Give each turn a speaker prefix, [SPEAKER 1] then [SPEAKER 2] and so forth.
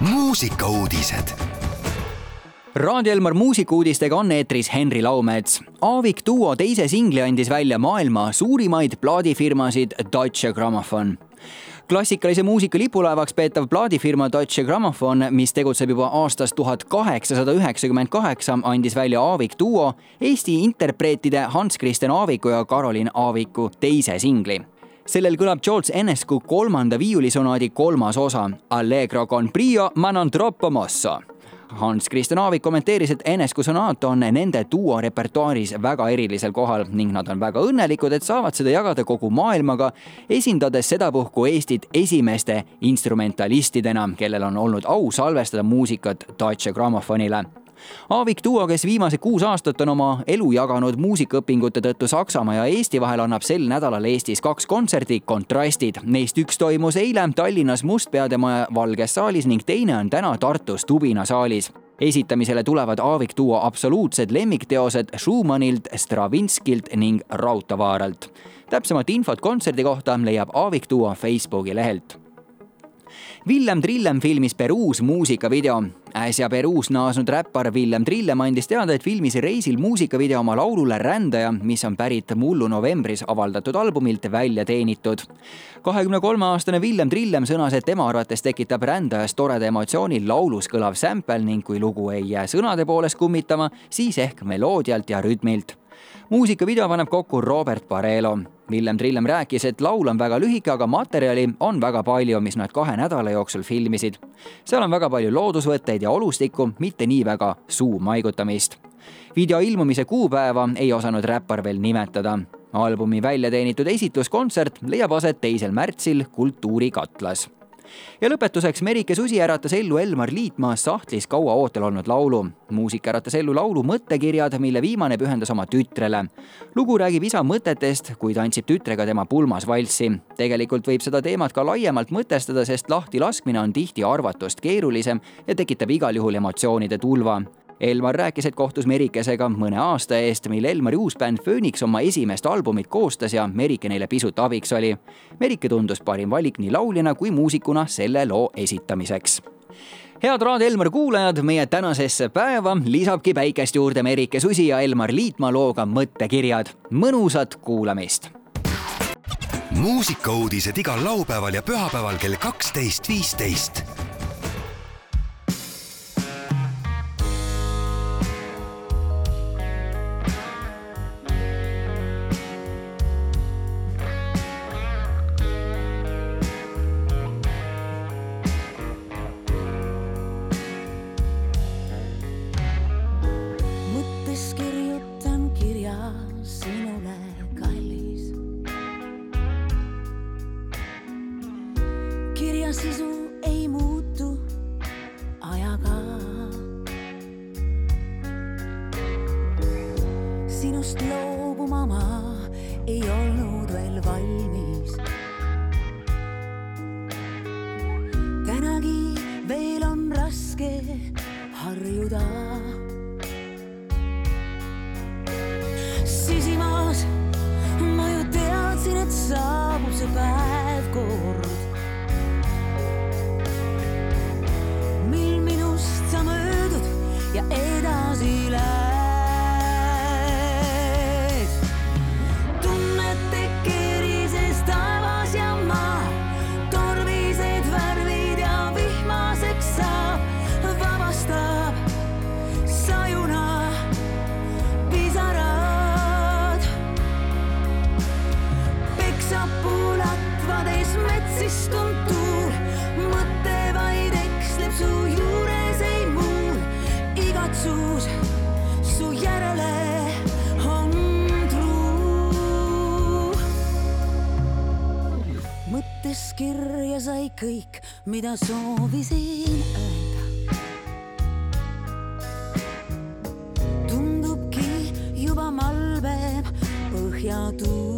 [SPEAKER 1] muusikauudised.
[SPEAKER 2] Raadio Elmar muusikauudistega on eetris Henri Laumets. Aavik duo teise singli andis välja maailma suurimaid plaadifirmasid Deutsche Grammophon klassikalise muusika lipulaevaks peetav plaadifirma Deutsche Grammophon, mis tegutseb juba aastast tuhat kaheksasada üheksakümmend kaheksa, andis välja Aavik duo Eesti interpreetide Hans Christian Aaviku ja Karolin Aaviku teise singli sellel kõlab George Enescu kolmanda viiulisonaadi kolmas osa Allegro con brio ma non troppo mosso. Hans Christian Aavik kommenteeris, et Enescu sonaat on nende duo repertuaaris väga erilisel kohal ning nad on väga õnnelikud, et saavad seda jagada kogu maailmaga, esindades sedapuhku Eestit esimeste instrumentalistidena, kellel on olnud au salvestada muusikat Deutsche Grammophonile Aavik Duo, kes viimased kuus aastat on oma elu jaganud muusikaõpingute tõttu Saksamaa ja Eesti vahel, annab sel nädalal Eestis kaks kontserti, Kontrastid. Neist üks toimus eile Tallinnas Mustpeade maja Valges saalis ning teine on täna Tartus Tubina saalis esitamisele tulevad Aavik Duo absoluutsed lemmikteosed Schumannilt, Stravinskilt ning Raudtavaaralt. täpsemat infot kontserdi kohta leiab Aavik Duo Facebooki lehelt Villem Trillem filmis Peruus muusikavideo. äsja Peruus naasnud räppar Villem Trillem andis teada, et filmis reisil muusikavideo oma laulule Rändaja, mis on pärit mullu novembris avaldatud albumilt välja teenitud. kahekümne kolme aastane Villem Trillem sõnas, et tema arvates tekitab Rändajas toreda emotsiooni laulus kõlav sämpel ning kui lugu ei jää sõnade poolest kummitama, siis ehk meloodialt ja rütmilt muusikavideo paneb kokku Robert Barelo. Villem Trillem rääkis, et laul on väga lühike, aga materjali on väga palju, mis nad kahe nädala jooksul filmisid. seal on väga palju loodusvõtteid ja olustikku, mitte nii väga suu maigutamist. video ilmumise kuupäeva ei osanud räppar veel nimetada. albumi välja teenitud esitluskontsert leiab aset teisel märtsil Kultuurikatlas ja lõpetuseks Merike Susi äratas ellu Elmar Liitmaa sahtlis kaua ootel olnud laulu. muusik äratas ellu laulu Mõttekirjad, mille viimane pühendas oma tütrele. lugu räägib isa mõtetest, kui tantsib tütrega tema pulmas valssi. tegelikult võib seda teemat ka laiemalt mõtestada, sest lahtilaskmine on tihti arvatust keerulisem ja tekitab igal juhul emotsioonide tulva Elmar rääkis, et kohtus Merikesega mõne aasta eest, mil Elmari uus bänd Phoenix oma esimest albumit koostas ja Merike neile pisut abiks oli. Merike tundus parim valik nii lauljana kui muusikuna selle loo esitamiseks head Raadio Elmar kuulajad, meie tänasesse päeva lisabki päikest juurde Merike Susi ja Elmar Liitmaa looga Mõttekirjad. mõnusat kuulamist.
[SPEAKER 1] muusikauudised igal laupäeval ja pühapäeval kell kaksteist, viisteist
[SPEAKER 3] sisu ei muutu ajaga. sinust loobuma ma ei olnud veel valmis. Ja ei taas ilää. Mõttes kirja sai kõik, mida soovisin öelda. tundubki juba malbem põhjatuul.